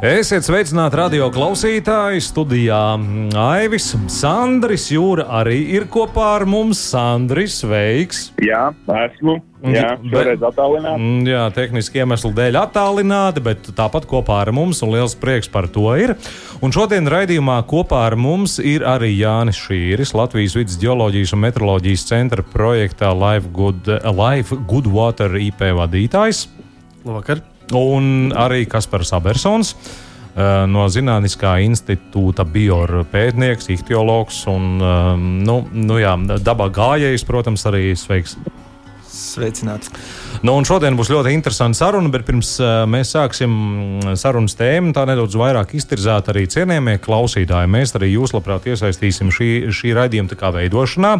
Esiet sveicināti radio klausītāji. Studijā Aivis, Sandris Jūra arī ir kopā ar mums. Sandris, sveiks! Jā, esmu. Jā, šoreiz attālināti. Mm, Jā, tehniski iemeslu dēļ attālināti, bet tāpat kopā ar mums, un liels prieks par to ir. Un šodien raidījumā kopā ar mums ir arī Jānis Šīris, Latvijas vidus geoloģijas un meteoroloģijas centra projektā Life Good, Life Good Water IP vadītājs. Labvakar! Un arī Kaspars Abersons. eh, No Zinātniskā institūta bioloģijas pētnieks, ihtiologs un um, nu, nu jā, dabā gājējs, protams, arī sveiks. Sveicināts! Nu, šodien būs ļoti interesanta saruna, bet pirms uh, mēs sāksim sarunas tēmu, tā nedaudz vairāk iztirzāt arī cienījamie klausītāji. Mēs arī jūs labprāt iesaistīsim šī, šī raidījuma kā veidošanā,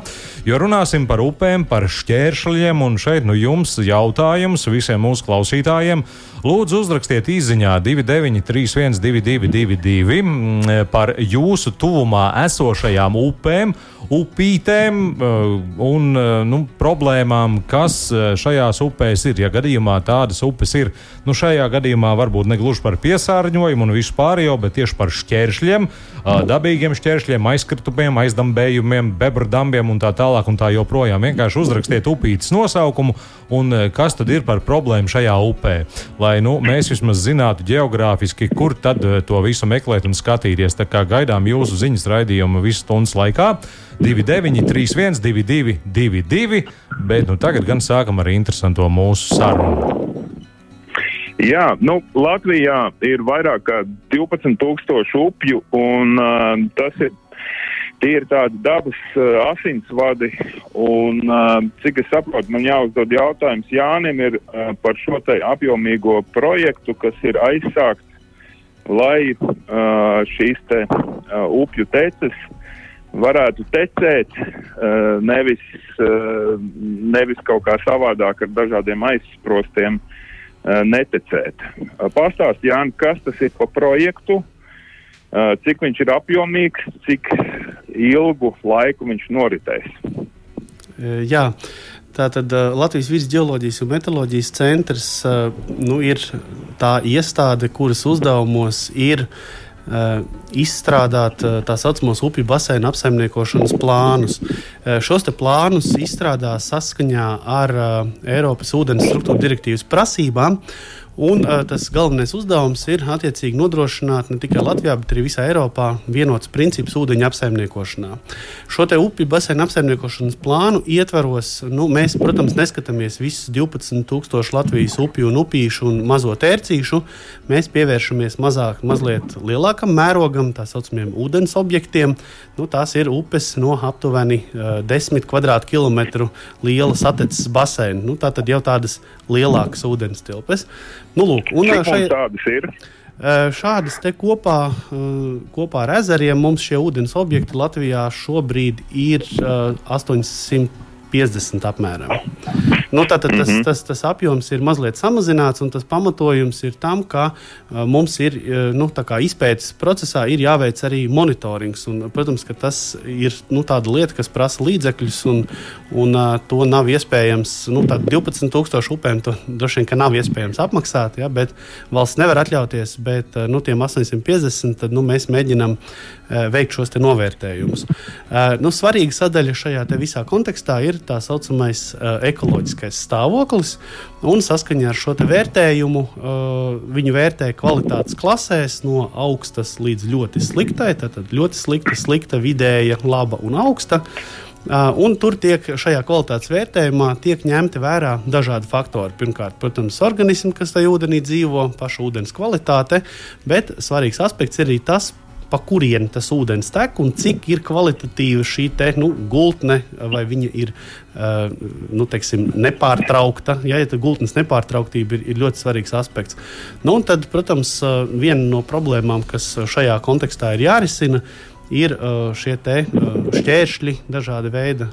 jo runāsim par upēm, par šķēršļiem, un šeit nu jums jautājums visiem mūsu klausītājiem. Lūdzu, uzrakstiet īsiņā 293, 222, mm, par jūsu tuvumā esošajām upēm, upītēm uh, un uh, nu, problēmām, kas uh, šajās upēs ir. Ja gadījumā tādas upes ir, nu šajā gadījumā varbūt ne gluži par piesārņojumu un visu pārējo, bet tieši par šķēršļiem, dabīgiem šķēršļiem, aizkritumiem, aizdambējumiem, bebrdambiem un tā tālāk un tā joprojām. Vienkārši uzrakstiet upītes nosaukumu un kas tad ir par problēmu šajā upē. Lai nu, mēs vismaz zinātu geogrāfiski, kur tad to visu meklēt un skatīties. Tā kā gaidām jūsu ziņas raidījumu visu stundas laikā. 29, 31, 22, 22, bet nu, tagad gan sākam ar interesanto mūsu sarunu. Jā, nu, Latvijā ir vairāk kā 12,000 upju, un uh, tas ir. Tie ir tādi dabas uh, asinsvadi, un uh, cik es saprotu, man jāuzdod jautājums Jānim ir uh, par šo apjomīgo projektu, kas ir aizsākts, lai uh, šīs te uh, upju teces varētu tecēt, uh, nevis, uh, nevis kaut kā savādāk ar dažādiem aizsprostiem uh, netecēt. Pastāst, Jāni, kas tas ir pa projektu, cik viņš ir apjomīgs, cik ilgu laiku viņš noritēs. Jā, tātad Latvijas vidus geoloģijas un meteoroloģijas centrs nu, ir tā iestāde, kuras uzdevumos ir izstrādāt e, tā saucamos upju basēnu apsaimniekošanas plānus. E, Šos plānus izstrādā saskaņā ar Eiropas ūdens struktūra direktīvas prasībām. Un, uh, tas galvenais uzdevums ir attiecīgi nodrošināt ne tikai Latvijā, bet arī visā Eiropā vienots princips ūdeņa apsaimniekošanā. Šo te upju basēnu apsaimniekošanas plānu ietvaros, nu, mēs, protams, neskatāmies visus 12,000 Latvijas upju un upīšu un mazo tērcīšu. Mēs pievēršamies mazāk, mazliet lielākam mērogam, tā saucamiem ūdens objektiem. Nu, tās ir upes no aptuveni uh, 10 kvadrātkilometru liela satecas basēna. Nu, tā tad jau tādas lielākas ūdens tilpes. Nu, lūk, un, uh, šai, tādas ir. Uh, šādas te kopā, uh, kopā ar ezeriem mums šie ūdens objekti Latvijā šobrīd ir 800 50 apmēram. Nu, tātad tas, mhm. tas, tas apjoms ir mazliet samazināts, un tas pamatojums ir tam, ka uh, mums ir uh, nu, izpētes procesā jāveic arī monitorings. Un, protams, ka tas ir nu, tāda lieta, kas prasa līdzekļus, un, un uh, to nav iespējams. Nu, 12,000 upēm to droši vien nav iespējams apmaksāt, ja, bet valsts nevar atļauties. Bet nu, tiem 850 tad, nu, mēs mēģinām veikt šos novērtējumus. Nu, svarīga sadaļa šajā visā kontekstā ir tā saucamais uh, ekoloģiskais stāvoklis. Un saskaņā ar šo vērtējumu uh, viņi vērtē kvalitātes klasēs no augstas līdz ļoti sliktai. Tātad ļoti slikta, slikta, vidēja, laba un augsta. Uh, un tur tiek šajā kvalitātes vērtējumā tiek ņemti vērā dažādi faktori. Pirmkārt, protams, organismi, kas tajā ūdenī dzīvo, paša ūdens kvalitāte, bet svarīgs aspekts ir arī tas, pa kurieni tas ūdens tek un cik ir kvalitatīva šī te, nu, gultne, vai viņa ir uh, nu, teiksim, nepārtraukta. Ja, ja gultnes nepārtrauktība ir, ir ļoti svarīgs aspekts. Nu, tad, protams, uh, viena no problēmām, kas šajā kontekstā ir jārisina, ir šie te, šķēršļi, dažādi veidi,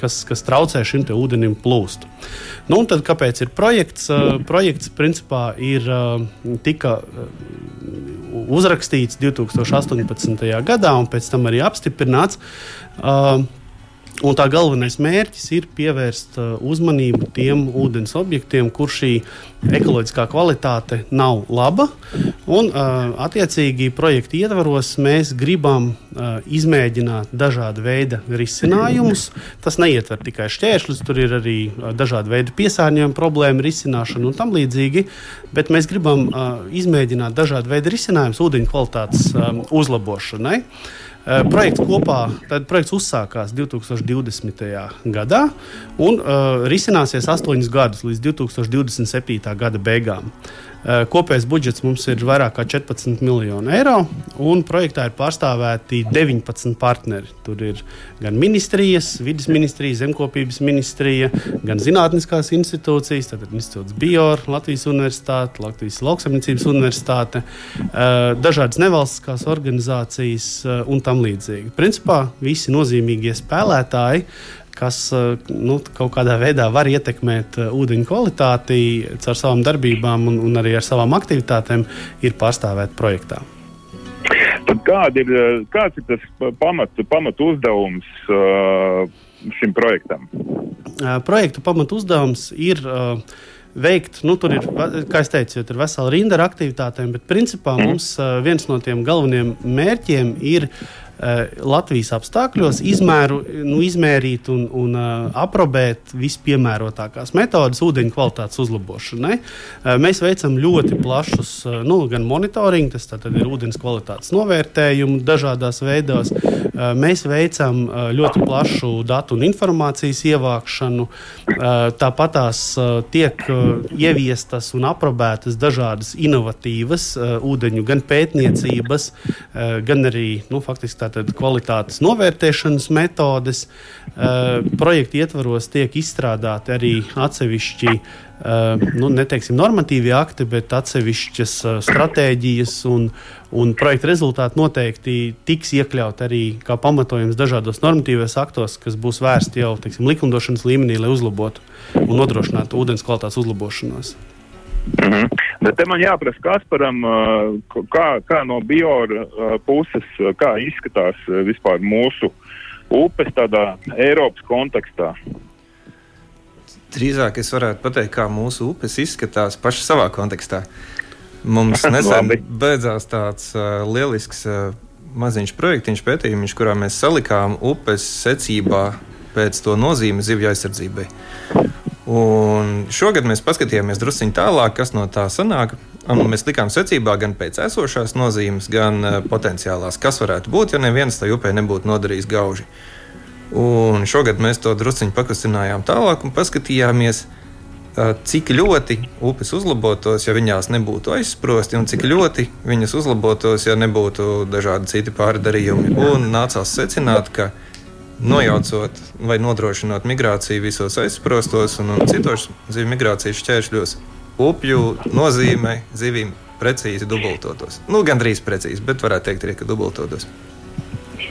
kas, kas traucē šim ūdenim plūst. Nu, tad, kāpēc ir projekts? Projekts principā ir tika uzrakstīts 2018. gadā un pēc tam arī apstiprināts. Uh, Un tā galvenais mērķis ir pievērst uh, uzmanību tiem ūdens objektiem, kur šī ekoloģiskā kvalitāte nav laba. Un, uh, attiecīgi, projekta ietvaros mēs gribam uh, izmēģināt dažādu veidu risinājumus. Tas neietver tikai šķēršļus, tur ir arī dažādi veidi piesārņojuma problēmu risināšana un tam līdzīgi. Bet mēs gribam izmēģināt dažādu veidu risinājumus ūdeņu kvalitātes um, uzlabošanai. Eh, projekts kopā, tad projekts uzsākās 2020. gadā un uh, risināsies astoņus gadus līdz 2027. gada beigām. Eh, kopējais budžets mums ir vairāk kā 14 miljoni eiro, un projektā ir pārstāvēti 19 partneri. Tur ir gan ministrijas, vidas ministrija, zemkopības ministrija, gan zinātniskās institūcijas, tātad institūts Bior, Latvijas Universitāte, Latvijas Lauksaimniecības Universitāte, eh, dažādas nevalstiskās organizācijas eh, un tam līdzīgi. Principā visi nozīmīgie spēlētāji kas eh, nu, kaut kādā veidā var ietekmēt eh, ūdeņu kvalitāti caur savām darbībām un, un arī ar savām aktivitātēm, ir pārstāvēti projektā. Tad kād ir, eh, kāds ir tas pamat, pamat uzdevums šim projektam? Projekta pamat uzdevums ir veikt, nu, tur ir, kā jau teicu, ir vesela rinda ar aktivitātēm, bet principā mm. mums viens no tiem galvenajiem mērķiem ir Latvijas apstākļos izmēru, nu, izmērīt un, un uh, aprobēt vispiemērotākās metodes ūdeņu kvalitātes uzlabošanai. Uh, mēs veicam ļoti plašus uh, nu, gan monitoringu, tas ir ūdens kvalitātes novērtējumu dažādos veidos. Uh, mēs veicam uh, ļoti plašu datu un informācijas ievākšanu. Uh, tāpat tās uh, tiek uh, ieviestas un aprobētas dažādas inovatīvas uh, ūdeņu gan pētniecības, uh, gan arī nu, faktiski tātad kvalitātes novērtēšanas metodes. Uh, projekta ietvaros tiek izstrādāti arī atsevišķi, uh, nu, neteiksim, normatīvi akti, bet atsevišķas uh, stratēģijas un, un projekta rezultāti noteikti tiks iekļaut arī kā pamatojums dažādos normatīvos aktos, kas būs vērsti jau teiksim, likumdošanas līmenī, lai uzlabotu un nodrošinātu ūdens kvalitātes uzlabošanos. Mm -hmm. Bet te man jāprasa Kasparam, kā, kā no biora puses, kā izskatās vispār mūsu upes tādā Eiropas kontekstā. Drīzāk es varētu pateikt, kā mūsu upes izskatās paši savā kontekstā. Mums nesen beidzās tāds uh, lielisks uh, maziņš projektiņš, pētījums, kurā mēs salikām upes secībā pēc to nozīme zivju aizsardzībai. Un šogad mēs paskatījāmies druskuļi tālāk, kas no tā sanāk. Mēs likām secībā gan pēc esošās nozīmes, gan uh, potenciālās, kas varētu būt, ja neviens tai upē nebūtu nodarījis gauži. Un šogad mēs to druskuļi pakustinājām tālāk un paskatījāmies, uh, cik ļoti upes uzlabotos, ja viņās nebūtu aizsprosti, un cik ļoti viņas uzlabotos, ja nebūtu dažādi citi pārdarījumi. Un nācās secināt, ka nojaucot vai nodrošinot migrāciju visos aizsprostos un, un citos zivju migrācijas šķēršļos, upju nozīme zivīm precīzi dubultotos. Nu, Gan drīz precīzi, bet varētu teikt, arī, ka dubultotos.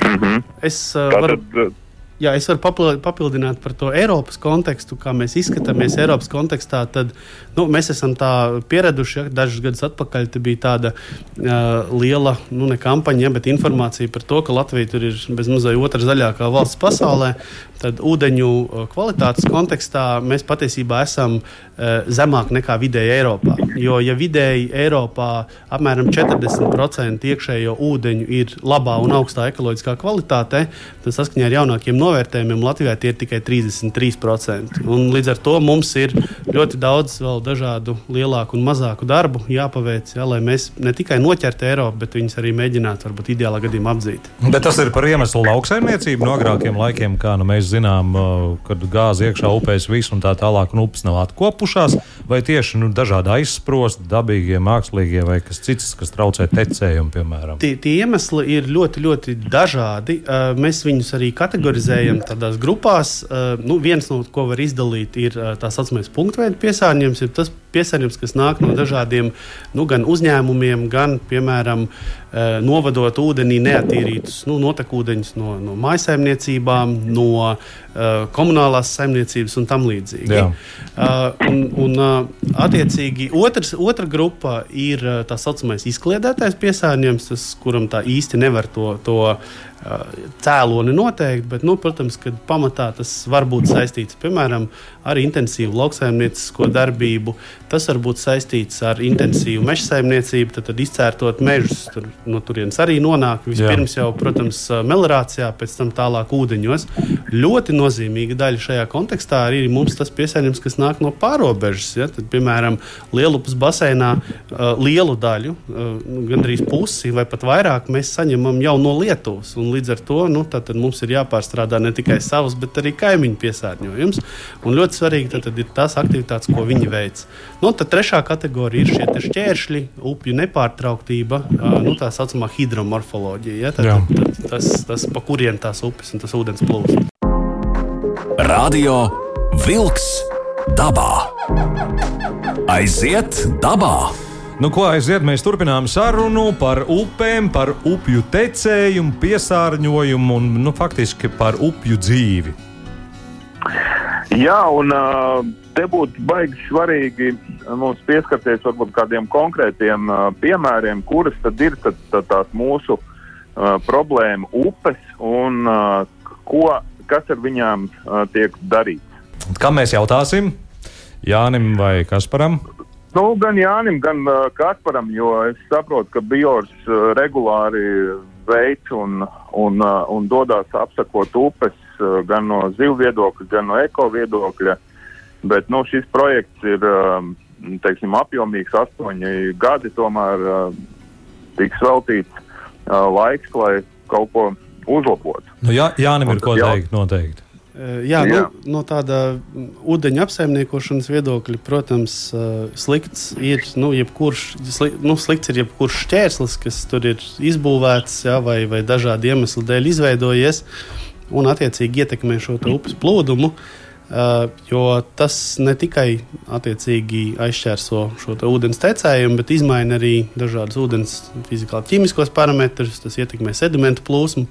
Mm -hmm. Es uh, varu. Tātad, Jā, es varu papildināt par to Eiropas kontekstu, kā mēs izskatāmies Eiropas kontekstā. Tad nu, mēs esam tā pieraduši, ja dažus gadus atpakaļ bija tāda uh, liela, nu, ne kampaņa, bet informācija par to, ka Latvija ir bezmazliet otrā zaļākā valsts pasaulē. Tad ūdeņu kvalitātes kontekstā mēs patiesībā esam uh, zemāk nekā vidēji Eiropā. Jo, ja vidēji Eiropā apmēram 40% iekšējo ūdeņu ir labā un augstā ekoloģiskā kvalitātē, tad saskaņā ar jaunākiem novērtējumiem Latvijā tie ir tikai 33%. Un līdz ar to mums ir ļoti daudz vēl dažādu lielāku un mazāku darbu jāpaveic, ja, lai mēs ne tikai noķertu Eiropu, bet viņus arī mēģinātu varbūt ideālā gadījumā apdzīt. Bet tas ir par iemeslu lauksaimniecību no agrākiem laikiem, kā nu mēs zinām, kad gāzi iekšā upēs viss un tā tālāk, un upes nav atkopušās, vai tieši nu, dažādi aizsprosti, dabīgie, mākslīgie vai kas cits, kas traucē tecējumu, piemēram. Tie, tie iemesli ir ļoti, ļoti dažādi. Mēs viņus arī kategorizējam organizējam tādās grupās. Uh, nu, viens no ko var izdalīt, ir uh, tā saucamais punktveidu piesārņojums. Tas piesārņojums, kas nāk no dažādiem nu, gan uzņēmumiem, gan, piemēram, novadot ūdenī neatīrītus nu, notekūdeņus no, no mājsaimniecībām, no uh, komunālās saimniecības un tam līdzīgi. Uh, un, un, uh, attiecīgi, otrs, otra grupa ir tā saucamais izkliedētais piesārņojums, kuram tā īsti nevar to. to cēloni noteikti, bet, nu, protams, ka pamatā tas var būt saistīts piemēram ar intensīvu lauksaimniecisko darbību. Tas var būt saistīts ar intensīvu meža saimniecību, tad, tad izcērtot mežus. Tur, no turienes arī nonāk vispirms jau, protams, melnācijā, pēc tam tālāk ūdeņos. Ļoti nozīmīga daļa šajā kontekstā arī ir mums tas piesārņojums, kas nāk no pārobežas. Ja? Tad, piemēram, Lielupas baseinā lielu daļu, gandrīz pusi vai pat vairāk, mēs saņemam jau no Lietuvas. Un līdz ar to nu, mums ir jāpārstrādā ne tikai savs, bet arī kaimiņu piesārņojums. Un ļoti svarīgi tad, tad ir tās aktivitātes, ko viņi veic. Nu, trešā kategorija ir šie šķēršļi, upju nepārtrauktība, nu, tā saucamā hidromorfoloģija. Ja? Tad, tad, tad, tas, tas, pa kuriem tās upes un tas ūdens plūst. Radio Vilks dabā. Aiziet dabā! Nu, ko aiziet? Mēs turpinām sarunu par upēm, par upju tecējumu, piesārņojumu un nu, faktiski par upju dzīvi. Jā, un te būtu baigi svarīgi mums pieskarties varbūt kādiem konkrētiem piemēriem, kuras tad ir tad, tad tās mūsu uh, problēma upes un uh, ko, kas ar viņām uh, tiek darīts. Kā mēs jautāsim? Jānim vai Kasparam? Nu, gan Jānim, gan uh, Kasparam, jo es saprotu, ka Bjorns uh, regulāri veic un, un, uh, un dodas apsakot upes uh, gan no zivju viedokļa, gan no eko viedokļa. Bet nu, šis projekts ir uh, teiksim, apjomīgs, astoņi gadi, tomēr uh, tiks veltīts uh, laiks, lai kaut ko uzlabotu. Nu, jā, Jānim ir ko teikt noteikti. Eh, jā, Jā. Nu, no tāda ūdeņa apsaimniekošanas viedokļa, protams, eh, slikts ir nu, jebkurš, sli, nu, slikts ir jebkurš šķērslis, kas tur ir izbūvēts jā, vai, vai dažādu iemeslu dēļ izveidojies un attiecīgi ietekmē šo upes plūdumu. Uh, jo tas ne tikai aizšķērso šo ūdens tecējumu, bet maina arī dažādus ūdens fizikāli ķīmiskos parametrus, tas ietekmē sedimentu plūsmu.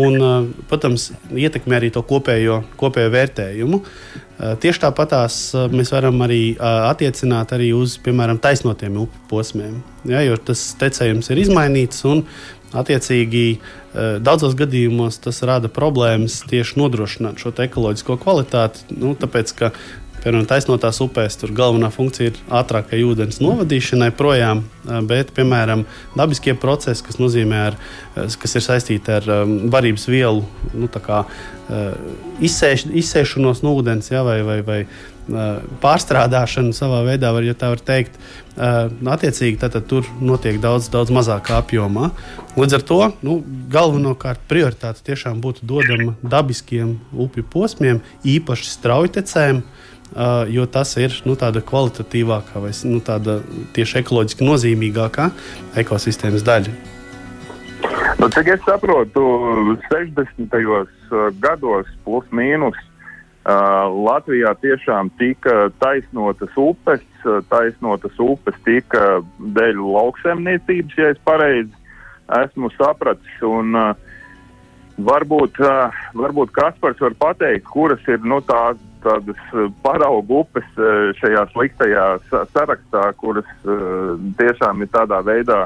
Un, protams, ietekmē arī to kopējo, kopējo vērtējumu. Tieši tāpatās mēs varam arī attiecināt arī uz, piemēram, taisnotiem upu posmiem. Ja, jo tas tecējums ir izmainīts un, attiecīgi, daudzos gadījumos tas rada problēmas tieši nodrošināt šo ekoloģisko kvalitāti. Nu, tāpēc, ka Piemēram, taisnotās upēs tur galvenā funkcija ir ātrākai ūdens novadīšanai projām, bet, piemēram, dabiskie procesi, kas, ar, kas ir saistīti ar varības vielu nu, kā, izsēš, izsēšanos no ūdens ja, vai, vai, vai pārstrādāšanu savā veidā, var, ja tā var teikt. Attiecīgi, tad, tad tur notiek daudz, daudz mazākā apjomā. Līdz ar to nu, galvenokārt prioritāte tiešām būtu dodama dabiskiem upju posmiem, īpaši straujtecēm, Uh, jo tas ir nu, tāda kvalitatīvākā vai nu, tāda tieši ekoloģiski nozīmīgākā ekosistēmas daļa. Nu, cik es saprotu, 60. gados, plus mīnus, uh, Latvijā tiešām tika taisnotas upes, taisnotas upes tika dēļ lauksaimniecības, ja es pareizi esmu sapratis. Un, uh, varbūt, uh, varbūt Kaspars var pateikt, kuras ir nu, tās tādas eh, paraugu upes eh, šajā sliktajā sarakstā, kuras eh, tiešām ir tādā veidā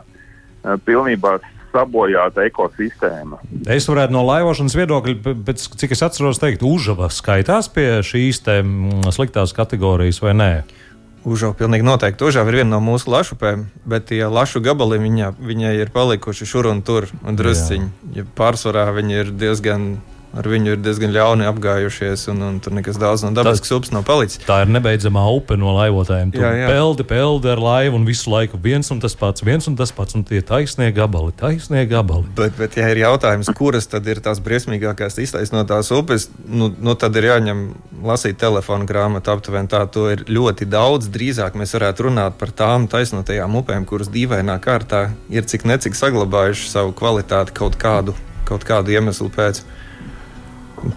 pilnībā sabojāta ekosistēma. Es varētu no laivošanas viedokļa, bet cik es atceros, teikt, Užava skaitās pie šīs mm, sliktās kategorijas vai nē? Užava pilnīgi noteikti. Užava ir viena no mūsu lašupēm, bet tie lašu gabali viņa, viņai ir palikuši šur un tur un drusciņi. Ja pārsvarā viņi ir diezgan ar viņu ir diezgan ļauni apgājušies, un, un tur nekas daudz no dabiskas upes nav palicis. Tā ir nebeidzamā upe no laivotājiem. Tur jā, jā. peldi, peldi ar laivu, un visu laiku viens un tas pats, viens un tas pats, un tie taisnie gabali, taisnie gabali. Bet, bet ja ir jautājums, kuras tad ir tās briesmīgākās iztaisnotās upes, nu, nu tad ir jāņem lasīt telefona grāmatu aptuveni tā, to ir ļoti daudz. Drīzāk mēs varētu runāt par tām taisnotajām upēm, kuras dīvainā kārtā ir cik necik saglabājuši savu kvalitāti kaut kādu, kaut kādu iemeslu pēc.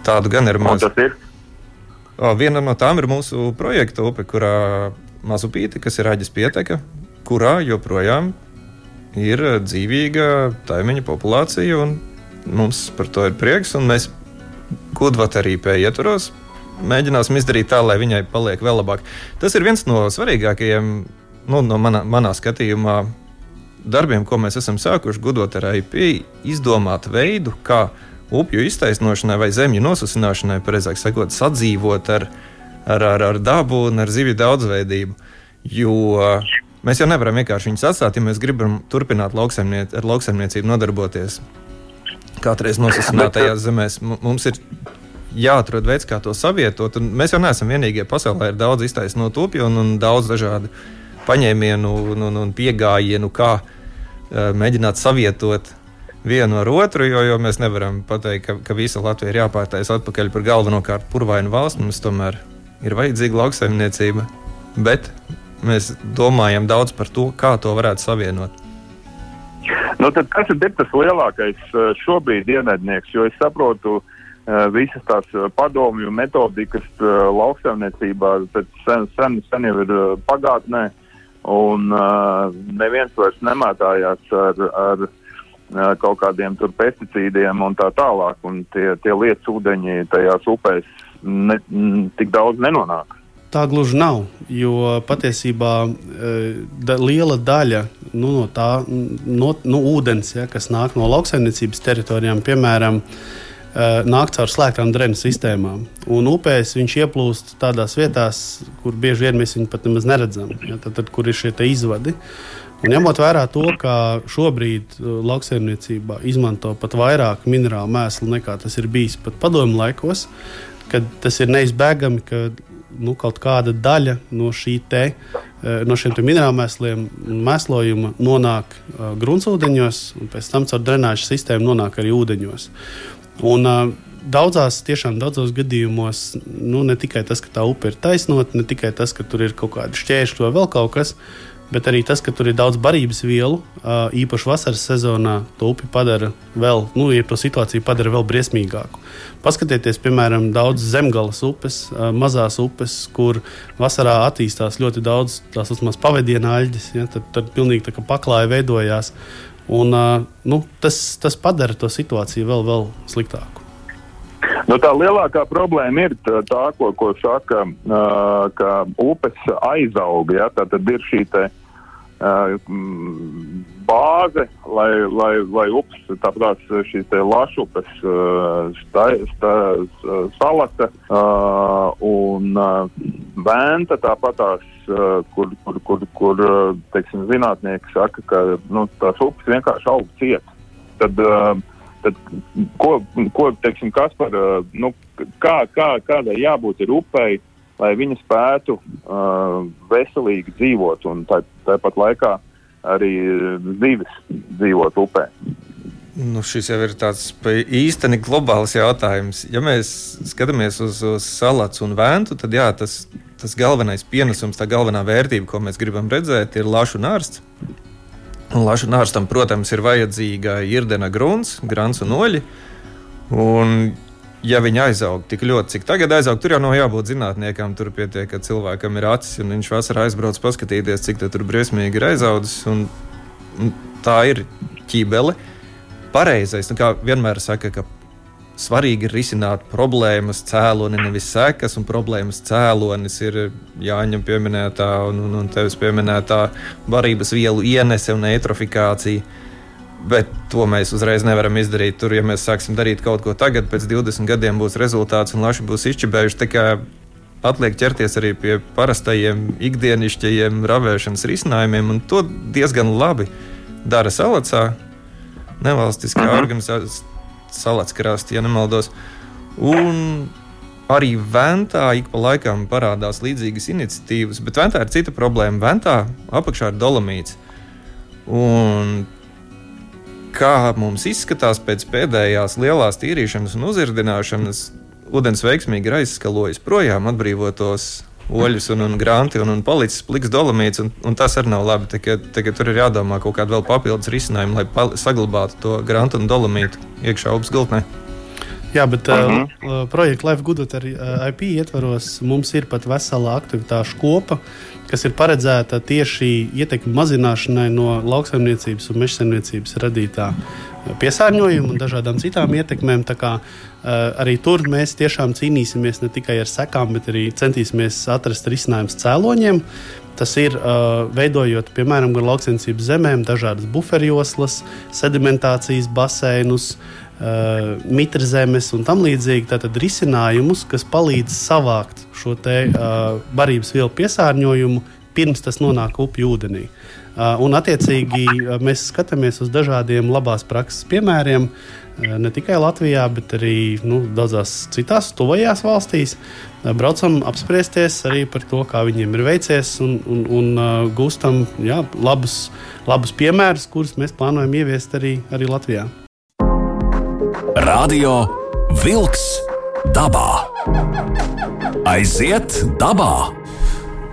Tādu gan ir maz. Viena no tām ir mūsu projekta upe, kurā mazupīte, kas ir aģis pieteka, kurā joprojām ir dzīvīga taimeņa populācija. Mums par to ir prieks, un mēs Kudvatarī pie ietvaros mēģināsim izdarīt tā, lai viņai paliek vēl labāk. Tas ir viens no svarīgākajiem, nu, no manā, manā skatījumā, darbiem, ko mēs esam sākuši gudot ar IP, izdomāt veidu, kā upju iztaisnošanai vai zemju nosusināšanai, precīzāk sakot, sadzīvot ar, ar, ar, ar dabu un ar zivju daudzveidību. Jo mēs jau nevaram vienkārši viņus atstāt, ja mēs gribam turpināt lauksaimniec ar lauksaimniecību nodarboties. Kādreiz nosacinātajās zemēs mums ir jāatrod veids, kā to savietot. Un mēs jau neesam vienīgie pasaulē, ir daudz iztaisnot upju un, un daudz dažādu paņēmienu un, un, un pieejamību, kā uh, mēģināt savietot vienu ar otru, jo, jo mēs nevaram pateikt, ka, ka visa Latvija ir jāpārtais atpakaļ par galvenokārt purvainu valsts. Mums tomēr ir vajadzīga lauksaimniecība, bet mēs domājam daudz par to, kā to varētu savienot. Nu, kas ir tas lielākais eh, šobrīd ienaidnieks? Jo es saprotu, uh, visas tās padomju metodikas lauksaimniecībā sen, sen, sen jau ir pagātnē, un neviens vairs nemētājās ar, ar kaut kādiem tur pesticīdiem un tā tālāk, un tie, tie lietas ūdeņi tajās upēs ne, tik daudz nenonāk. Tā gluži nav, jo patiesībā da, liela daļa nu, no tā no, no ūdens, ja, kas nāk no lauksaimniecības teritorijām, piemēram, nāk caur slēgtām drēnu sistēmām. Un upēs viņš ieplūst tādās vietās, kur bieži vien mēs viņu pat nemaz neredzam, ja, tad, tad, kur ir šie izvadi. Un ņemot vērā to, ka šobrīd lauksaimniecībā izmanto pat vairāk minerālu mēslu nekā tas ir bijis pat padomu laikos, kad tas ir neizbēgami, ka nu, kaut kāda daļa no, te, eh, no šiem minerālmēsliem un mēslojuma nonāk uh, gruntsūdeņos, un pēc tam caur drenāžas sistēmu nonāk arī ūdeņos. Un, uh, Daudzās, tiešām daudzos gadījumos, nu, ne tikai tas, ka tā upe ir taisnota, ne tikai tas, ka tur ir kaut kādi šķēršļi vai vēl kaut kas, uh, bet arī tas, ka tur ir daudz barības vielu, īpaši vasaras sezonā, to upi padara vēl, nu, ja to situāciju padara vēl briesmīgāku. Paskatieties, piemēram, daudz zemgālas upes, mazās upes, kur vasarā attīstās ļoti daudz tās uzmās pavadienu aļģes, ja, tad, tad pilnīgi tā kā paklāja veidojās. Un, nu, tas, tas padara to situāciju vēl, vēl sliktāku. Nu, tā lielākā problēma ir tā, tā ko, ko saka, uh, ka upes aizaug. Ja? Tā tad ir šī te, uh, bāze, lai, lai, lai upes, tāpat šīs lašupes, sta, sta, salata un vēnta, tāpat tās, kur, kur, kur, kur teiksim, zinātnieki saka, ka nu, tās upes vienkārši aug ciet. Tad, tad ko, ko teiksim, kas par, nu, kā, kā, kādai jābūt ir upei, lai viņi spētu uh, veselīgi dzīvot un tā, tāpat laikā arī zivis dzīvot upē. Nu, šis jau ir tāds īstenībā globāls jautājums. Ja mēs skatāmies uz, uz salātu un vēntu, tad jā, tas, tas galvenais pienesums, tā galvenā vērtība, ko mēs gribam redzēt, ir lašu nārsts. Un lašu nārstam, protams, ir vajadzīga irdena grunts, grants un oļi. Un, ja viņi aizaug tik ļoti, cik tagad aizaug, tur jau nav jābūt zinātniekam. Tur pietiek, ka cilvēkam ir acis, un viņš vasarā aizbrauc paskatīties, cik tur briesmīgi ir aizaudzis. Un, un tā ir ķībele. Pareizais, nu, kā vienmēr saka, ka svarīgi ir risināt problēmas cēloni, nevis sekas, un problēmas cēlonis ir Jāņem pieminētā un, un, un tevis pieminētā barības vielu ienese un eitrofikācija Bet to mēs uzreiz nevaram izdarīt. Tur, ja mēs sāksim darīt kaut ko tagad, pēc 20 gadiem būs rezultāts un laši būs izčibējuši. Atliek ķerties arī pie parastajiem ikdienišķajiem ravēšanas risinājumiem, un to diezgan labi dara Salacā, nevalstiskā mhm. organizācija, Salats krāstā, ja nemaldos. Un arī Ventā ik pa laikam parādās līdzīgas iniciatīvas, bet Ventā ir cita problēma. Ventā apakšā ir dolomīts. Un kā mums izskatās pēc pēdējās lielās tīrīšanas un uzirdināšanas, ūdens veiksmīgi ir aizskalojis projām atbrīvotos oļus un, un granti un, un palicis pliks dolomīts, un, un tas arī nav labi. Tagad, tagad tur ir jādomā kaut kāda vēl papildus risinājuma, lai saglabātu to grantu un dolomītu iekšā upes gultnē. Jā, bet uh -huh. uh, projekta Life Good ar uh, IP ietvaros mums ir pat vesela aktivitāšu kopa, kas ir paredzēta tieši ietekmi mazināšanai no lauksaimniecības un mežsaimniecības radītā piesārņojuma un dažādām citām ietekmēm. Kā, uh, arī tur mēs tiešām cīnīsimies ne tikai ar sekām, bet arī centīsimies atrast risinājumus cēloņiem. Tas ir uh, veidojot, piemēram, gan lauksainicības zemēm, dažādas buferjoslas, sedimentācijas baseinus, uh, mitrezemes un tam līdzīgi. Tātad risinājumus, kas palīdz savākt šo te, uh, barības vielu piesārņojumu pirms tas nonāk upju ūdenī. Uh, un, attiecīgi, uh, mēs skatāmies uz dažādiem labās prakses piemēriem, uh, ne tikai Latvijā, bet arī nu, daudzās citās tuvajās valstīs. Braucam apspriesties arī par to, kā viņiem ir veicies, un, un, un gūstam jā, labus, labus piemērus, kurus mēs plānojam ieviest arī, arī Latvijā. Radio Wolks dabā. Aiziet dabā!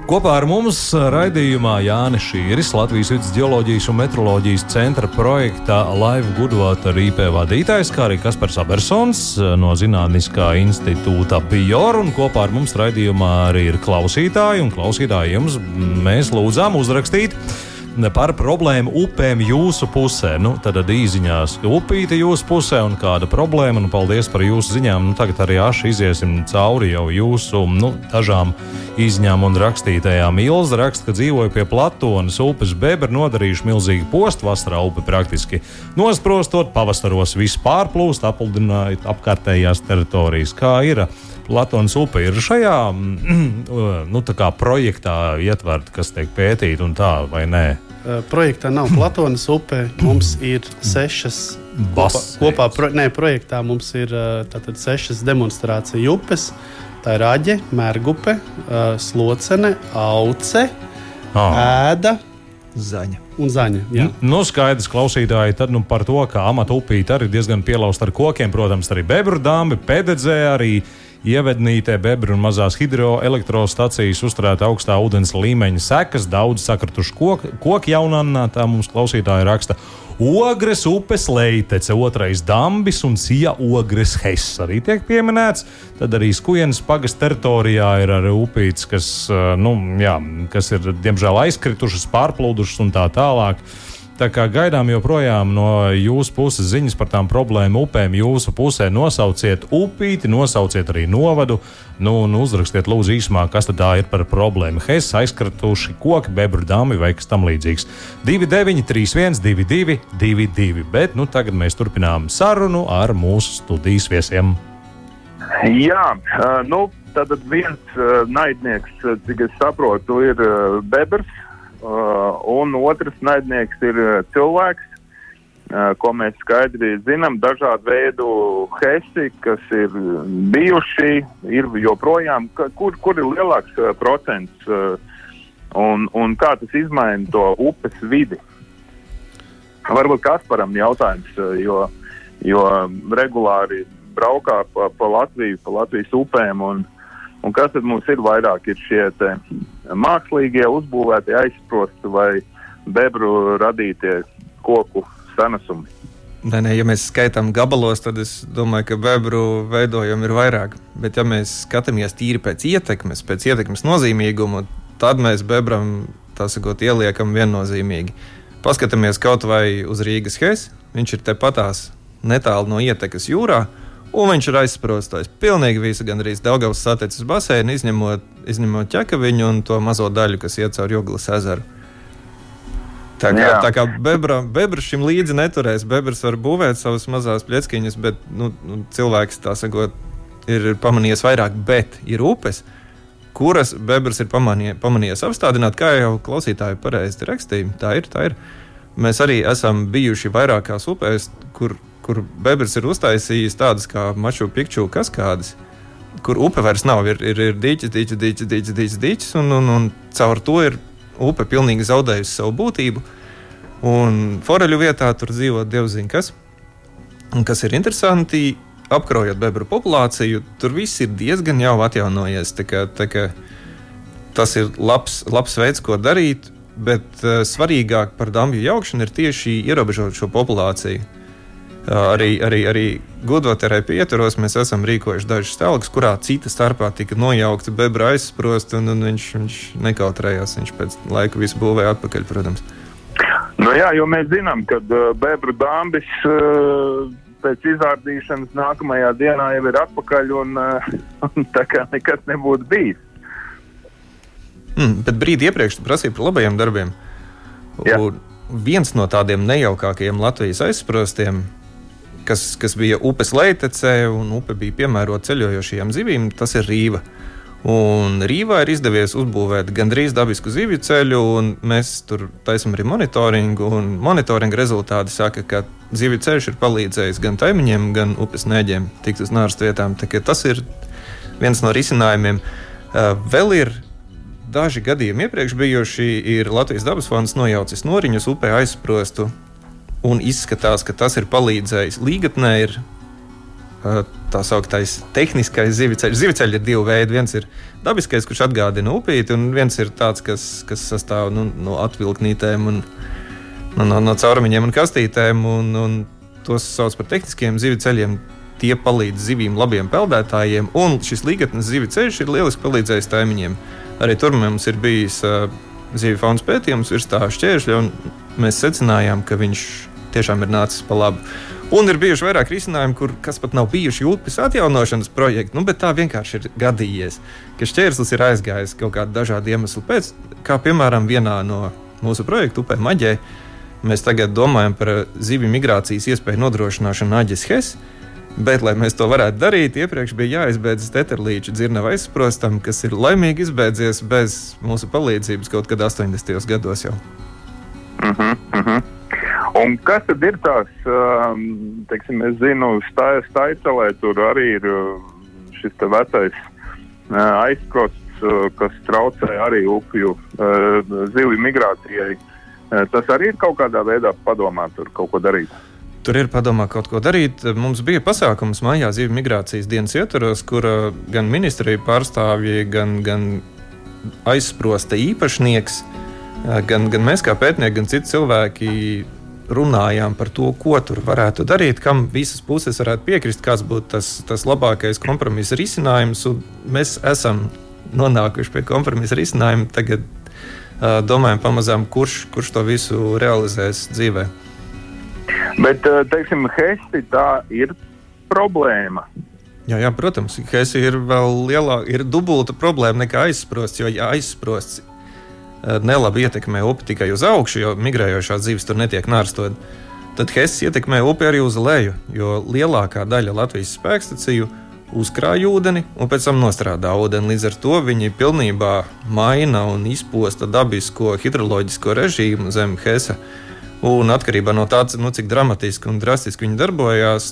Kopā ar mums raidījumā Jānis Šīris, Latvijas vidus geoloģijas un meteoroloģijas centra projekta Live Goodwater IP vadītājs, kā arī Kaspars Abersons no Zinātniskā institūta Bior. Un kopā ar mums raidījumā arī ir klausītāji, un klausītāji jums mēs lūdzām uzrakstīt par problēmu upēm jūsu pusē. Nu, tad īsiņās upīte jūsu pusē un kāda problēma. Nu, paldies par jūsu ziņām. Nu, tagad arī aši iziesim cauri jau jūsu nu, dažām izņām un rakstītajām. Ilza raksta, ka dzīvoja pie Platonas upes bebra, nodarījuši milzīgu postu. Vasarā upe praktiski nosprostot, pavasaros viss pārplūst, apludinājot apkārtējās teritorijas. Kā ir? Latvijas upe ir šajā nu, projektā ietverta, kas tiek pētīta un tā, vai nē? Projektā nav Latvijas upe. Mums ir sešas Bas, kopā. Pro, nē, projektā mums ir tātad, sešas demonstrāciju upes. Tā ir Aģe, Mērgupe, Slocene, Auce, oh. Ēda. Zaņa. Un zaņa. Jā. Nu, skaidrs, klausītāji, tad nu, par to, ka amata upīte arī diezgan pielausta ar kokiem, protams, arī bebru dāmbi, pededzē arī ievednītē bebru un mazās hidroelektrostacijas uzturēt augstā ūdens līmeņa sekas, daudz sakrituši koki, koki jaunannā, tā mums klausītāji raksta. Ogres upes leitece, otrais dambis un sija ogres hess arī tiek pieminēts. Tad arī skujienas pagas teritorijā ir arī upītes, kas, nu, jā, kas ir diemžēl aizkritušas, pārplūdušas un tā tālāk. Tā kā gaidām joprojām no jūsu puses ziņas par tām problēmu upēm. Jūsu pusē nosauciet upīti, nosauciet arī novadu. Nu, un uzrakstiet, lūdzu, īsumā, kas tā ir par problēmu. Hess aizkratuši koki, bebru dāmi vai kas tam līdzīgs. 2931, 22, 22. Bet nu, tagad mēs turpinām sarunu ar mūsu studijas viesiem. Jā, nu, tad viens naidnieks, cik es saprotu, ir bebrs un otrs naidnieks ir uh, cilvēks, uh, ko mēs skaidri zinām. Dažādu veidu hesi, kas ir bijuši, ir joprojām, kur, kur ir lielāks procents un, un kā tas izmaina to upes vidi. Varbūt Kasparam jautājums, jo, jo regulāri braukā pa, pa Latviju, pa Latvijas upēm. Un, un kas tad mums ir vairāk? Ir šie mākslīgie, uzbūvētie aizsprosti vai bebru radītie koku senesumi. Nē, nē, ja mēs skaitām gabalos, tad es domāju, ka bebru veidojumi ir vairāk. Bet, ja mēs skatāmies tīri pēc ietekmes, pēc ietekmes nozīmīguma, tad mēs bebram sakot, ieliekam viennozīmīgi. Paskatāmies kaut vai uz Rīgas Hēs, viņš ir tepatās netālu no ietekas jūrā. Un viņš ir aizsprostojis pilnīgi visu, gan arī Daugavas saticis basēnu, izņemot, izņemot ķekaviņu un to mazo daļu, kas iet caur Joglas ezeru. Tā kā, Jā. tā kā bebra, bebra šim līdzi neturēs, bebrs var būvēt savas mazās pļeckiņas, bet nu, nu, cilvēks tā sakot, ir pamanījis vairāk, bet ir upes, kuras bebrs ir pamanīja, pamanījies apstādināt, kā jau klausītāji pareizi rakstīja. Tā ir, tā ir. Mēs arī esam bijuši vairākās upēs, kur kur Bebrs ir uztaisījis tādas kā maču pikču kaskādes, kur upe vairs nav. Ir, ir, ir dīķis, dīķis, dīķis, dīķis, dīķis, dīķis un, un, un caur to ir upe pilnīgi zaudējusi savu būtību. Un foreļu vietā tur dzīvo dievziņa kas. Un kas ir interesanti, apkarojot bebru populāciju, tur viss ir diezgan jau atjaunojies. Tā kā, tā kā tas ir labs, labs veids, ko darīt, bet uh, svarīgāk par dambju jaukšanu ir tieši ierobežot šo populāciju. Arī, arī, arī gudvoterē pietvaros mēs esam rīkojuši dažas telpas, kurā cita starpā tika nojaukta bebra aizsprost, un, un viņš, viņš nekautrējās. Viņš pēc laika visu būvēja atpakaļ, protams. Nu jā, jo mēs zinām, ka uh, bebru dāmbis uh, pēc izrādīšanas nākamajā dienā jau ir atpakaļ, un, uh, un tā kā nekas nebūtu bijis. Mm, bet brīdi iepriekš tu prasīji par labajiem darbiem. Jā. Un viens no tādiem nejaukākajiem Latvijas aizsprostiem kas, kas bija upes leitecē, un upe bija piemērota ceļojošajām zivīm, tas ir rīva. Un Rīvā ir izdevies uzbūvēt gandrīz dabisku zivju ceļu, un mēs tur taisām arī monitoringu. Monitoringa rezultāti saka, ka zivju ceļš ir palīdzējis gan taimiņiem, gan upes nēģiem tikt uz nārstu vietām. Tas ir viens no risinājumiem. Vēl ir daži gadījumi iepriekš bijuši, ir Latvijas dabas fonds nojaucis noriņus upē aizsprostu un izskatās, ka tas ir palīdzējis. Līgatnē ir tā sauktais tehniskais zivceļš. Zivceļi ir divi veidi. Viens ir dabiskais, kurš atgādina upīti, un viens ir tāds, kas, kas sastāv nu, no atvilknītēm, un, no, no, no caurumiņiem un kastītēm. Un, un tos sauc par tehniskiem zivceļiem. Tie palīdz zivīm, labiem peldētājiem, un šis līgatnes zivju ceļš ir lieliski palīdzējis taimiņiem. Arī tur mums ir bijis uh, zivju faunas pētījums virs tā šķēršļa, un mēs secinājām, ka viņš tiešām ir nācis pa labu. Un ir bijuši vairāk risinājumu, kur, kas pat nav bijuši upes atjaunošanas projekti, nu, bet tā vienkārši ir gadījies, ka šķērslis ir aizgājis kaut kādu dažādu iemeslu pēc, kā piemēram vienā no mūsu projektu upē Maģē. Mēs tagad domājam par zivju migrācijas iespēju nodrošināšanu Aģes Hes. Bet, lai mēs to varētu darīt, iepriekš bija jāizbeidz Teterlīča dzirnava aizsprostam, kas ir laimīgi izbeidzies bez mūsu palīdzības kaut kad 80. gados jau. Uh -huh, uh -huh. Un kas tad ir tās, um, teiksim, es zinu, Staicelē tur arī ir uh, šis vecais uh, aizkrosts, uh, kas traucē arī upju zivju migrācijai. Tas arī ir kaut kādā veidā padomāt, tur kaut ko darīt. Tur ir padomā kaut ko darīt. Mums bija pasākums mājā zivju migrācijas dienas ietvaros, kur gan ministrija pārstāvji, gan, gan aizsprosta īpašnieks, gan, gan mēs kā pētnieki, gan citi cilvēki runājām par to, ko tur varētu darīt, kam visas puses varētu piekrist, kāds būtu tas, tas labākais kompromisa risinājums. Mēs esam nonākuši pie kompromisa risinājuma. Tagad uh, domājam, pamazām, kurš, kurš to visu realizēs dzīvē. Bet, teiksim, Hesti tā ir problēma. Jā, jā, protams, Hesi ir vēl lielāka, ir dubulta problēma nekā aizsprosts. Jo, ja aizsprosts nelabi ietekmē upi tikai uz augšu, jo migrējošās zivis tur netiek nārstot. Tad Hess ietekmē upi arī uz leju, jo lielākā daļa Latvijas spēkstaciju uzkrāj ūdeni un pēc tam nostrādā ūdeni. Līdz ar to viņi pilnībā maina un izposta dabisko hidroloģisko režīmu zem Hessa. Un atkarībā no tā, nu, cik dramatiski un drastiski viņi darbojās,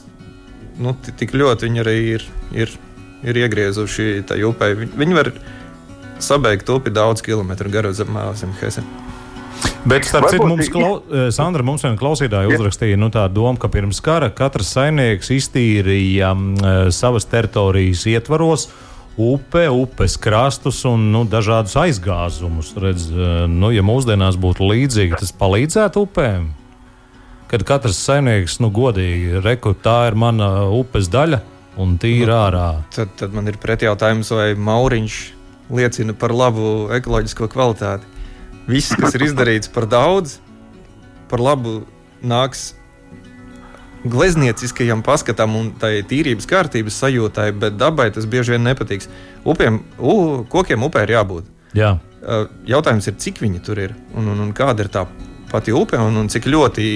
nu, tik ļoti viņi arī ir, ir, ir iegriezuši tajā upē. Viņi var sabeigt upi daudz kilometru garu zem zem Hese. Bet, starp citu, mums, klau, eh, Sandra, mums viena klausītāja uzrakstīja nu, tādu domu, ka pirms kara katrs saimnieks iztīrīja uh, savas teritorijas ietvaros upe, upes krastus un nu, dažādus aizgāzumus. Redz, uh, nu, ja mūsdienās būtu līdzīgi, tas palīdzētu upēm. Kad katrs saimnieks, nu, godīgi, reku, tā ir mana upes daļa un tīra nu, ārā. Tad, tad man ir pretjautājums, vai Mauriņš liecina par labu ekoloģisko kvalitāti. Viss, kas ir izdarīts par daudz, par labu nāks gleznieciskajam paskatam un tai tīrības kārtības sajūtai, bet dabai tas bieži vien nepatiks. Upiem, u, kokiem upē ir jābūt. Jā. Jautājums ir, cik viņi tur ir un, un, un kāda ir tā pati upe un, un cik ļoti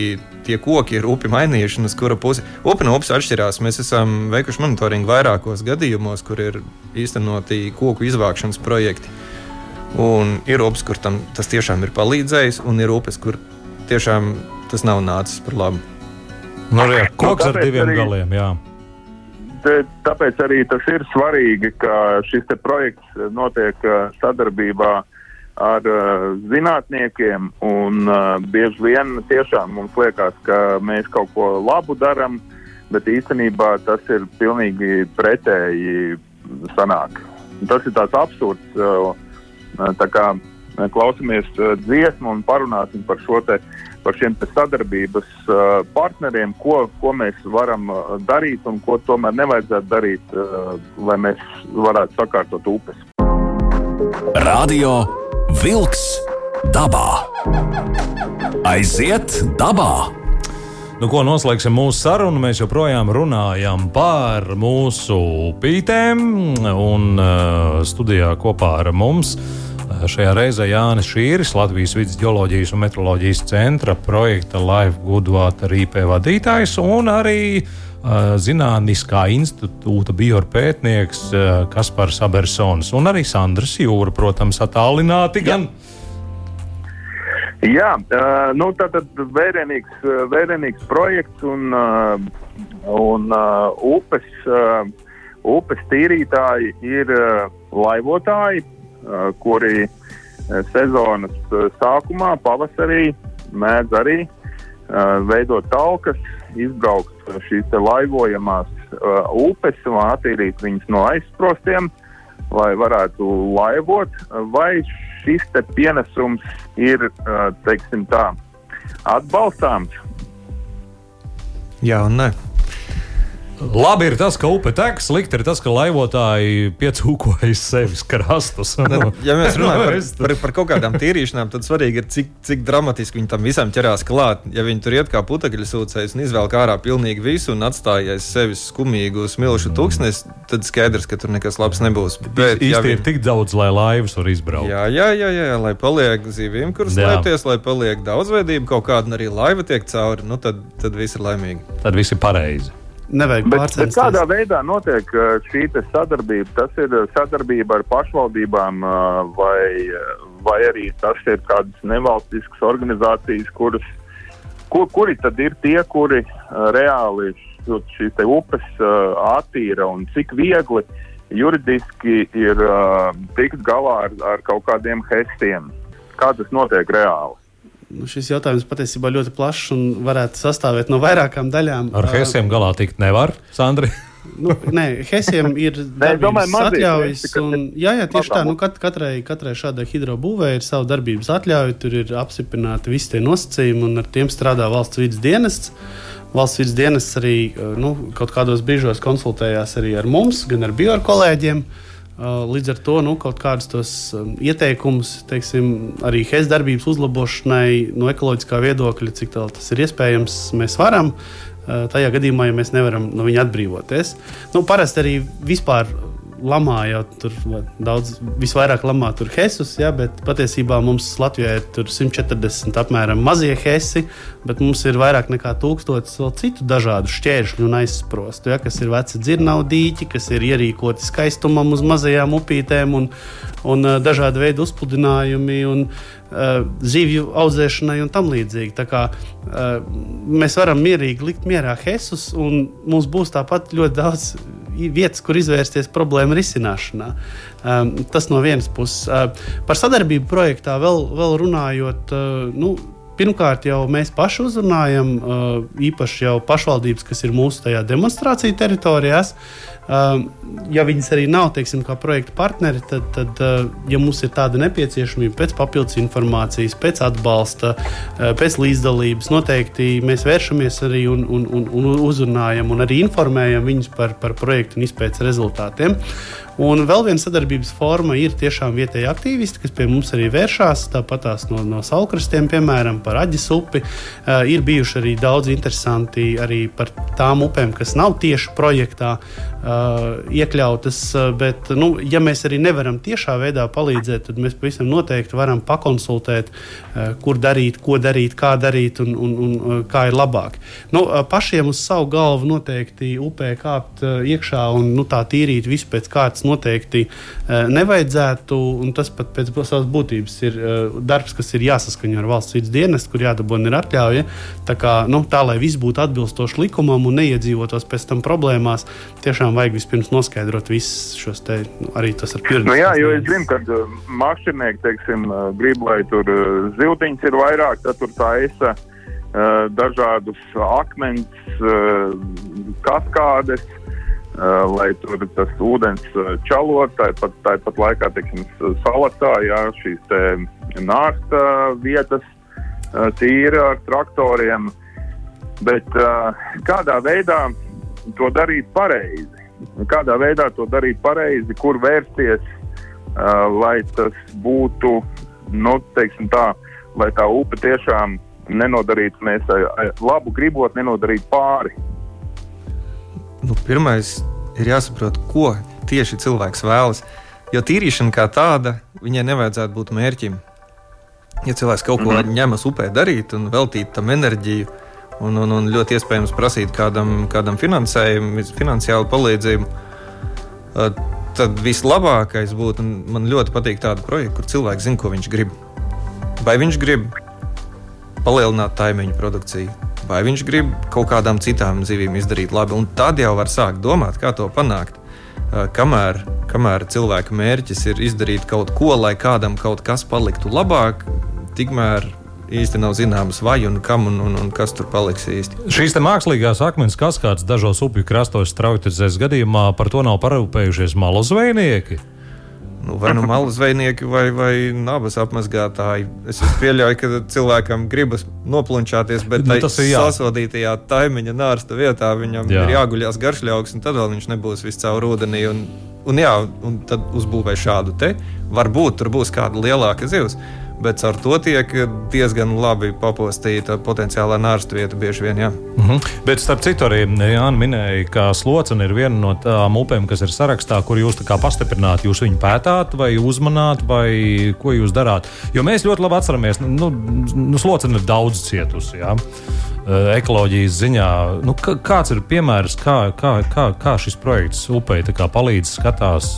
tie koki ir upi mainījuši un uz kura pusi. Upe no upes atšķirās. Mēs esam veikuši monitoringu vairākos gadījumos, kur ir īstenoti koku izvākšanas projekti. Un ir upes, kur tam tas tiešām ir palīdzējis, un ir upes, kur tiešām tas nav nācis par labu. Nu, jā, koks nu, ar diviem arī, galiem. Jā. Tāpēc arī tas ir svarīgi, ka šis projekts notiek sadarbībā ar uh, zinātniekiem, un uh, bieži vien tiešām mums liekas, ka mēs kaut ko labu darām, bet īstenībā tas ir pilnīgi pretēji sanāk. Tas ir tāds absurds. Uh, tā kā klausāmies dziesmu un parunāsim par te. Par šiem sadarbības uh, partneriem, ko, ko mēs varam uh, darīt un ko tomēr nevajadzētu darīt, uh, lai mēs varētu sakārtot upes. Radio Wolks dabā. Aiziet dabā! Nu, ko noslēgsim mūsu sarunu? Mēs joprojām runājam par mūsu upītēm. Un uh, studijā kopā ar mums uh, šajā reizē Jānis Šīris, Latvijas vidus geoloģijas un meteoroloģijas centra projekta Life Good Water IP vadītājs un arī uh, Zinātniskā institūta biopētnieks uh, Kaspars Abersons un arī Sandrs Jūra, protams, attālināti gan. Jā Jā, uh, nu, tātad vērienīgs, vērienīgs projekts un, un upes, upes tīrītāji ir laivotāji, kuri sezonas sākumā, pavasarī mēdz arī uh, veidot talkas, izbraukt šīs laivojamās uh, upes un attīrīt viņas no aizsprostiem, lai varētu laivot. Vai šis pienesums ir teiksim, tā, atbalstāms. Jā, un nē. Labi ir tas, ka upe tek, slikti ir tas, ka laivotāji piecūkojas sevis krastus. Nu, ja mēs runājam par, par, par kaut kādām tīrīšanām, tad svarīgi ir, cik, cik dramatiski viņi tam visam ķerās klāt. Ja viņi tur iet kā putekļu sūcējs un izvēl ārā pilnīgi visu un atstājies sevis skumīgu smilšu tūkstnes, tad skaidrs, ka tur nekas labs nebūs. Bet īsti ja viņi... ir tik daudz, lai laivas var izbraukt. Jā, jā, jā, jā, lai paliek zivīm, kuras slēpties, lai paliek daudzveidība kaut kāda un arī laiva tiek cauri, nu tad, tad viss ir laimīgi. Tad viss ir pareizi nevajag pārcensties. Bet, bet kādā veidā notiek uh, šī sadarbība? Tas ir uh, sadarbība ar pašvaldībām, uh, vai, vai arī tas ir kādas nevalstiskas organizācijas, kuras, kur, kuri tad ir tie, kuri reāli šīs upes attīra un cik viegli juridiski ir tikt galā ar, ar kaut kādiem hestiem. Kā tas notiek reāli? Nu, šis jautājums patiesībā ļoti plašs un varētu sastāvēt no vairākām daļām. Ar hesiem galā tikt nevar, Sandri. nu, nē, Hesiem ir darbības atļaujas. Un, jā, jā, tieši tā. Nu, kat, katrai, katrai šādai hidrobūvē ir sava darbības atļauja. Tur ir apstiprināti visi tie nosacījumi, un ar tiem strādā valsts vidas dienests. Valsts vidas dienests arī nu, kaut kādos brīžos konsultējās arī ar mums, gan ar biokolēģiem. kolēģiem līdz ar to nu, kaut kādus tos um, ieteikumus, teiksim, arī HES darbības uzlabošanai no ekoloģiskā viedokļa, cik tālu tas ir iespējams, mēs varam. Uh, tajā gadījumā, ja mēs nevaram no viņa atbrīvoties. Nu, parasti arī vispār lamā jau tur daudz, visvairāk lamā tur hesus, ja, bet patiesībā mums Latvijā ir 140 apmēram mazie hesi, bet mums ir vairāk nekā tūkstotis vēl citu dažādu šķēršļu un aizsprostu, ja, kas ir veci dzirnaudīķi, kas ir ierīkoti skaistumam uz mazajām upītēm un, un dažādi veidi uzpludinājumi. Un, uh, zivju audzēšanai un tam līdzīgi. Tā kā, uh, mēs varam mierīgi likt mierā hesus, un mums būs tāpat ļoti daudz vietas, kur izvērsties problēmu risināšanā. Um, tas no vienas puses. Uh, par sadarbību projektā vēl, vēl runājot. Uh, nu, Pirmkārt, jau mēs paši uzrunājam, uh, īpaši jau pašvaldības, kas ir mūsu demonstrāciju teritorijās. Uh, ja viņas arī nav, teiksim, kā projekta partneri, tad, tad uh, ja mums ir tāda nepieciešamība pēc papildus informācijas, pēc atbalsta, pēc līdzdalības, noteikti mēs vēršamies arī un, un, un, un uzrunājam un arī informējam viņus par, par projektu un izpētes rezultātiem. Un vēl viena sadarbības forma ir tiešām vietējie aktīvisti, kas pie mums arī vēršās. Tāpat tās no, no saukrastiem, piemēram, par aģis upi. Uh, ir bijuši arī daudz interesanti arī par tām upēm, kas nav tieši projektā uh, iekļautas. Bet, nu, ja mēs arī nevaram tiešā veidā palīdzēt, tad mēs pavisam noteikti varam pakonsultēt, kur darīt, ko darīt, kā darīt un, un, un kā ir labāk. Nu, pašiem uz savu galvu noteikti upē kāpt iekšā un nu, tā tīrīt visu pēc kārtas noteikti nevajadzētu. Tas pat pēc savas būtības ir darbs, kas ir jāsaskaņo ar valsts vidas dienestu, kur jādabūna ir atļauja. Tā, kā, nu, tā lai viss būtu atbilstoši likumam un neiedzīvotos pēc tam problēmās, tiešām vajag vispirms noskaidrot visus šos te, nu, arī tas ar pieredzi. Nu, jā, jo es zinu, ka uh, mākslinieki, teiksim, uh, grib, lai tur uh, ziltiņas ir vairāk, tad tur tā esa dažādus akmens, kaskādes, Uh, lai tur tas ūdens uh, čalot, tāpat, tāpat laikā, teiksim, salatā, jā, šīs nārsta vietas tīra ar traktoriem. Bet kādā veidā to darīt pareizi? Kādā veidā to darīt pareizi, kur vērsties, lai tas būtu, nu, teiksim tā, lai tā upe tiešām nenodarītu mēs labu gribot, nenodarītu pāri. Nu, pirmais ir jāsaprot, ko tieši cilvēks vēlas. Jo tīrīšana kā tāda, viņai nevajadzētu būt mērķim. Ja cilvēks kaut ko mm -hmm. ņemas upē darīt un veltīt tam enerģiju, un, un, un ļoti iespējams prasīt kādam, kādam finansējumu, finansiālu palīdzību, tad vislabākais būtu, un man ļoti patīk tāda projekta, kur cilvēks zina, ko viņš grib. Vai viņš grib palielināt taimiņu produkciju, vai viņš grib kaut kādām citām zivīm izdarīt labi, un tad jau var sākt domāt, kā to panākt. Kamēr, kamēr cilvēka mērķis ir izdarīt kaut ko, lai kādam kaut kas paliktu labāk, tikmēr īsti nav zināms, vai un kam un, un, un kas tur paliks īsti. Šīs mākslīgās akmens kaskādes dažos upju krastos straujticēs gadījumā par to nav parūpējušies malu zvejnieki. Nu, vai nu malu zvejnieki, vai, vai nabas apmazgātāji. Es pieļauju, ka cilvēkam gribas noplunčāties, bet nu, tas ir sasodītajā taimiņa nārsta vietā. Viņam jā. ir jāguļās garšļauks, un tad vēl viņš nebūs viscaur ūdenī. Un, un, jā, un tad uzbūvē šādu te. Varbūt tur būs kāda lielāka zivs bet ar to tiek diezgan labi papostīta potenciālā nārstu vieta bieži vien. Jā. Mm -hmm. Bet starp citu arī Jānis minēja, ka Slocena ir viena no tām upēm, kas ir sarakstā, kur jūs pastiprināt, jūs viņu pētāt vai uzmanāt, vai ko jūs darāt. Jo mēs ļoti labi atceramies, nu, nu Slocena ir daudz cietusi. Jā ekoloģijas ziņā. Nu, kāds ir piemērs, kā, kā, kā, kā šis projekts upei palīdz skatās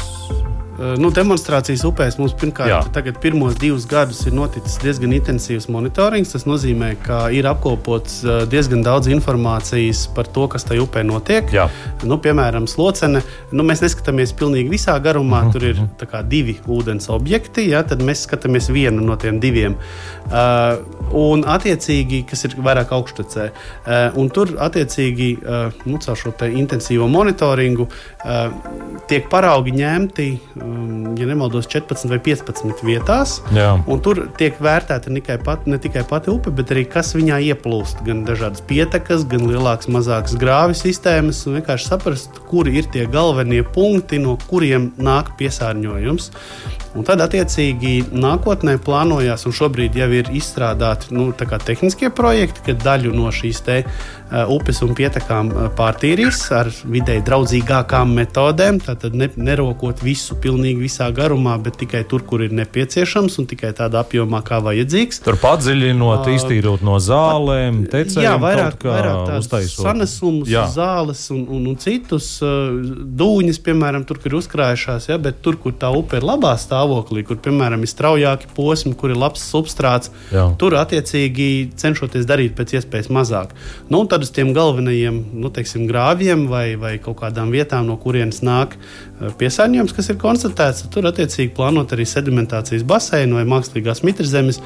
nu, demonstrācijas upēs mums pirmkārt, pirmos divus gadus ir noticis diezgan intensīvs monitorings. Tas nozīmē, ka ir apkopots eh, diezgan daudz informācijas par to, kas tajā upē notiek. Jā. Nu, piemēram, slocene. Nu, mēs neskatāmies pilnīgi visā garumā. Mm -hmm. Tur ir kā, divi ūdens objekti, ja, tad mēs skatāmies vienu no tiem diviem. Uh, un, attiecīgi, kas ir vairāk augšstacē. Uh, un tur, attiecīgi, uh, nu, caur šo intensīvo monitoringu uh, tiek paraugi ņemti ja nemaldos, 14 vai 15 vietās. Tur tiek vērtēta ne tikai, pat, ne tikai pati upe, bet arī kas viņā ieplūst. Gan dažādas pietekas, gan lielākas, mazākas grāvi sistēmas. Vienkārši saprast, kuri ir tie galvenie punkti, no kuriem nāk piesārņojums. Un tad, attiecīgi, nākotnē plānojās, un šobrīd jau ir izstrādāti nu, tehniskie projekti, kad daļu no šīs te, uh, upes un pietekām uh, pārtīrīs ar vidēji draudzīgākām metodēm. Tātad ne, nerokot visu pilnīgi visā garumā, bet tikai tur, kur ir nepieciešams un tikai tādā apjomā, kā vajadzīgs. Tur padziļinot, uh, iztīrot no zālēm, tecējiem, jā, vairāk, vairāk tādas sanesumus, jā. zāles un, un, un citus dūņus, piemēram, tur, kur ir uzkrājušās, ja, bet tur, kur tā upe ir labā stāvoklī, kur, piemēram, ir straujāki posmi, kur ir labs substrāts, Jā. tur attiecīgi cenšoties darīt pēc iespējas mazāk. Nu, tad uz tiem galvenajiem nu, teiksim, grāvjiem vai, vai kaut kādām vietām, no kurienes nāk eh, piesārņojums, kas ir konstatēts, tur attiecīgi plānot arī sedimentācijas baseinu vai mākslīgās mitrzemes,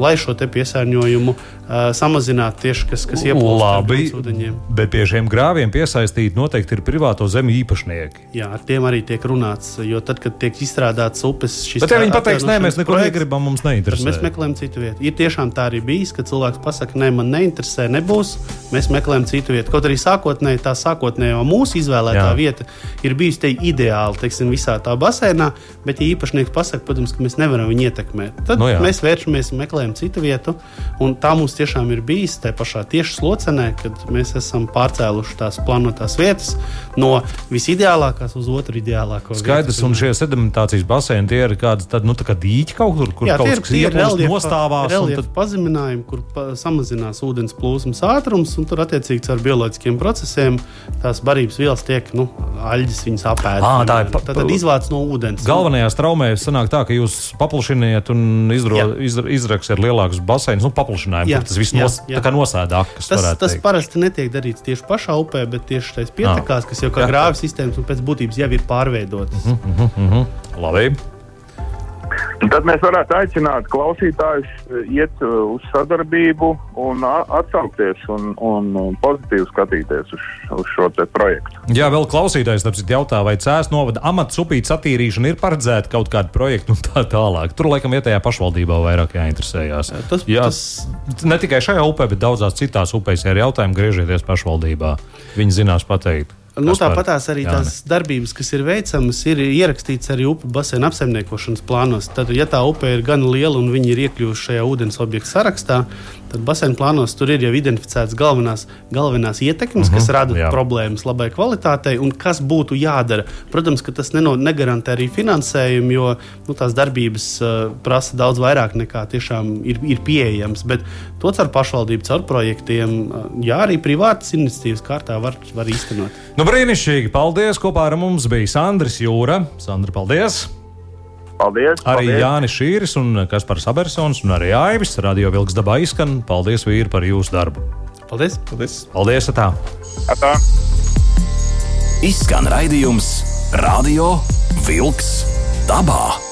lai šo piesārņojumu uh, samazinātu tieši kas, kas ieplūst no ūdeņiem. Bet pie šiem grāviem piesaistīti noteikti ir privāto zemi īpašnieki. Jā, ar tiem arī tiek runāts, jo tad, kad tiek izstrādāts upes šis Bet, ja viņi pateiks, nē, mēs neko projekts, negribam, mums neinteresē. Mēs meklējam citu vietu. Ir tiešām tā arī bijis, ka cilvēks pasakā, nē, man neinteresē, nebūs. Mēs meklējam citu vietu. Kaut arī sākotnēji tā sākotnējo mūsu izvēlētā Jā. vieta ir bijusi te ideāli, teiksim, visā tā basēnā. Bet, ja īpašnieks pasakā, protams, ka mēs nevaram viņu ietekmēt, tad no nu jā. mēs vēršamies un meklējam citu vietu. Un tā mums tiešām ir bijis tajā pašā tieši slocenē, kad mēs esam pārcēluši tās plānotās vietas no visideālākās uz otru ideālāko. Skaidrs, vietas, un šie sedimentācijas baseini tie ir kādi tādi nu, tā dīķi kaut kur, kur Jā, kaut kas ieplūst nostāvās. Reliefa tad... pazeminājumi, kur pa, samazinās ūdens plūsmas ātrums, un tur attiecīgi ar bioloģiskiem procesiem tās barības vielas tiek, nu, aļģis viņas apēd. À, tā ir pa... tad, tad izvāc no ūdens. Galvenajā straumē sanāk tā, ka jūs paplašiniet un izdro, iz, izraksiet lielākus baseinus, nu, paplašinājumu, kur tas viss nos, nosēdā. Tas, tas parasti netiek darīts tieši pašā upē, bet tieši tais pietekās, kas jau kā grāvis sistēmas un pēc būtības jau ir pārveidotas. Mm -hmm, mm -hmm. Labi. Tad mēs varētu aicināt klausītājus eh, iet eh, uz sadarbību un atsaukties un, un pozitīvi skatīties uz, uz šo projektu. Jā, vēl klausītājs jautā, vai cēlās novada amata upītes attīrīšana ir paredzēta kaut kāda projekta un tā tālāk. Tur laikam vietējā pašvaldībā vairāk jāinteresējās. Tas, Jā, tas... Ne tikai šajā upē, bet daudzās citās upēs, ir jautājumi, griežieties pašvaldībā. Viņi zinās pateikt. Nu, Tāpatās arī Jāni. tās darbības, kas ir veicamas, ir ierakstīts arī upu basēna apsaimniekošanas plānos. Tad, ja tā upe ir gan liela un viņi ir iekļuvuši šajā ūdens objektu sarakstā, tad basēna plānos tur ir jau identificētas galvenās, galvenās ietekmes, uh -huh, kas mhm, rada jā. problēmas labai kvalitātei un kas būtu jādara. Protams, ka tas neno, negarantē arī finansējumu, jo nu, tās darbības uh, prasa daudz vairāk nekā tiešām ir, ir pieejams. Bet to caur pašvaldību, caur projektiem, uh, jā, arī privātas iniciatīvas kārtā var, var īstenot. Nu, brīnišķīgi! Paldies! Kopā ar mums bija Sandrs Jūra. Sandra, paldies! Paldies! Arī paldies. Jānis Šīris un Kaspars Abersons un arī Aivis Radio Vilks dabā izskan. Paldies, vīri, par jūsu darbu! Paldies! Paldies! Paldies atā. Atā. Izskan raidījums Radio Vilks dabā!